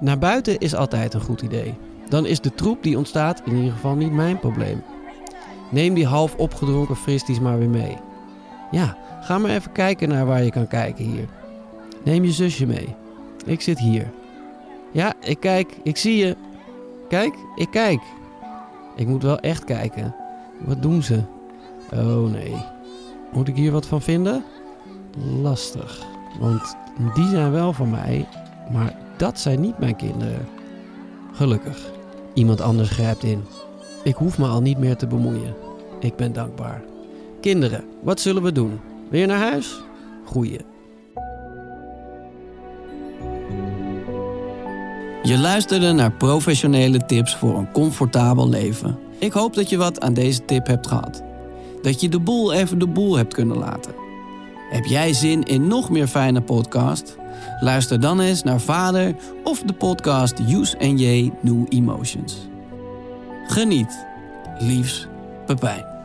Naar buiten is altijd een goed idee. Dan is de troep die ontstaat in ieder geval niet mijn probleem. Neem die half opgedronken fristies maar weer mee. Ja, ga maar even kijken naar waar je kan kijken hier. Neem je zusje mee. Ik zit hier. Ja, ik kijk, ik zie je. Kijk, ik kijk. Ik moet wel echt kijken. Wat doen ze? Oh nee. Moet ik hier wat van vinden? Lastig. Want die zijn wel van mij, maar dat zijn niet mijn kinderen. Gelukkig. Iemand anders grijpt in. Ik hoef me al niet meer te bemoeien. Ik ben dankbaar. Kinderen, wat zullen we doen? Weer naar huis? Goeie. Je luisterde naar professionele tips voor een comfortabel leven. Ik hoop dat je wat aan deze tip hebt gehad. Dat je de boel even de boel hebt kunnen laten. Heb jij zin in nog meer fijne podcast? Luister dan eens naar Vader of de podcast Use J New Emotions. Geniet. Liefs, Pepijn.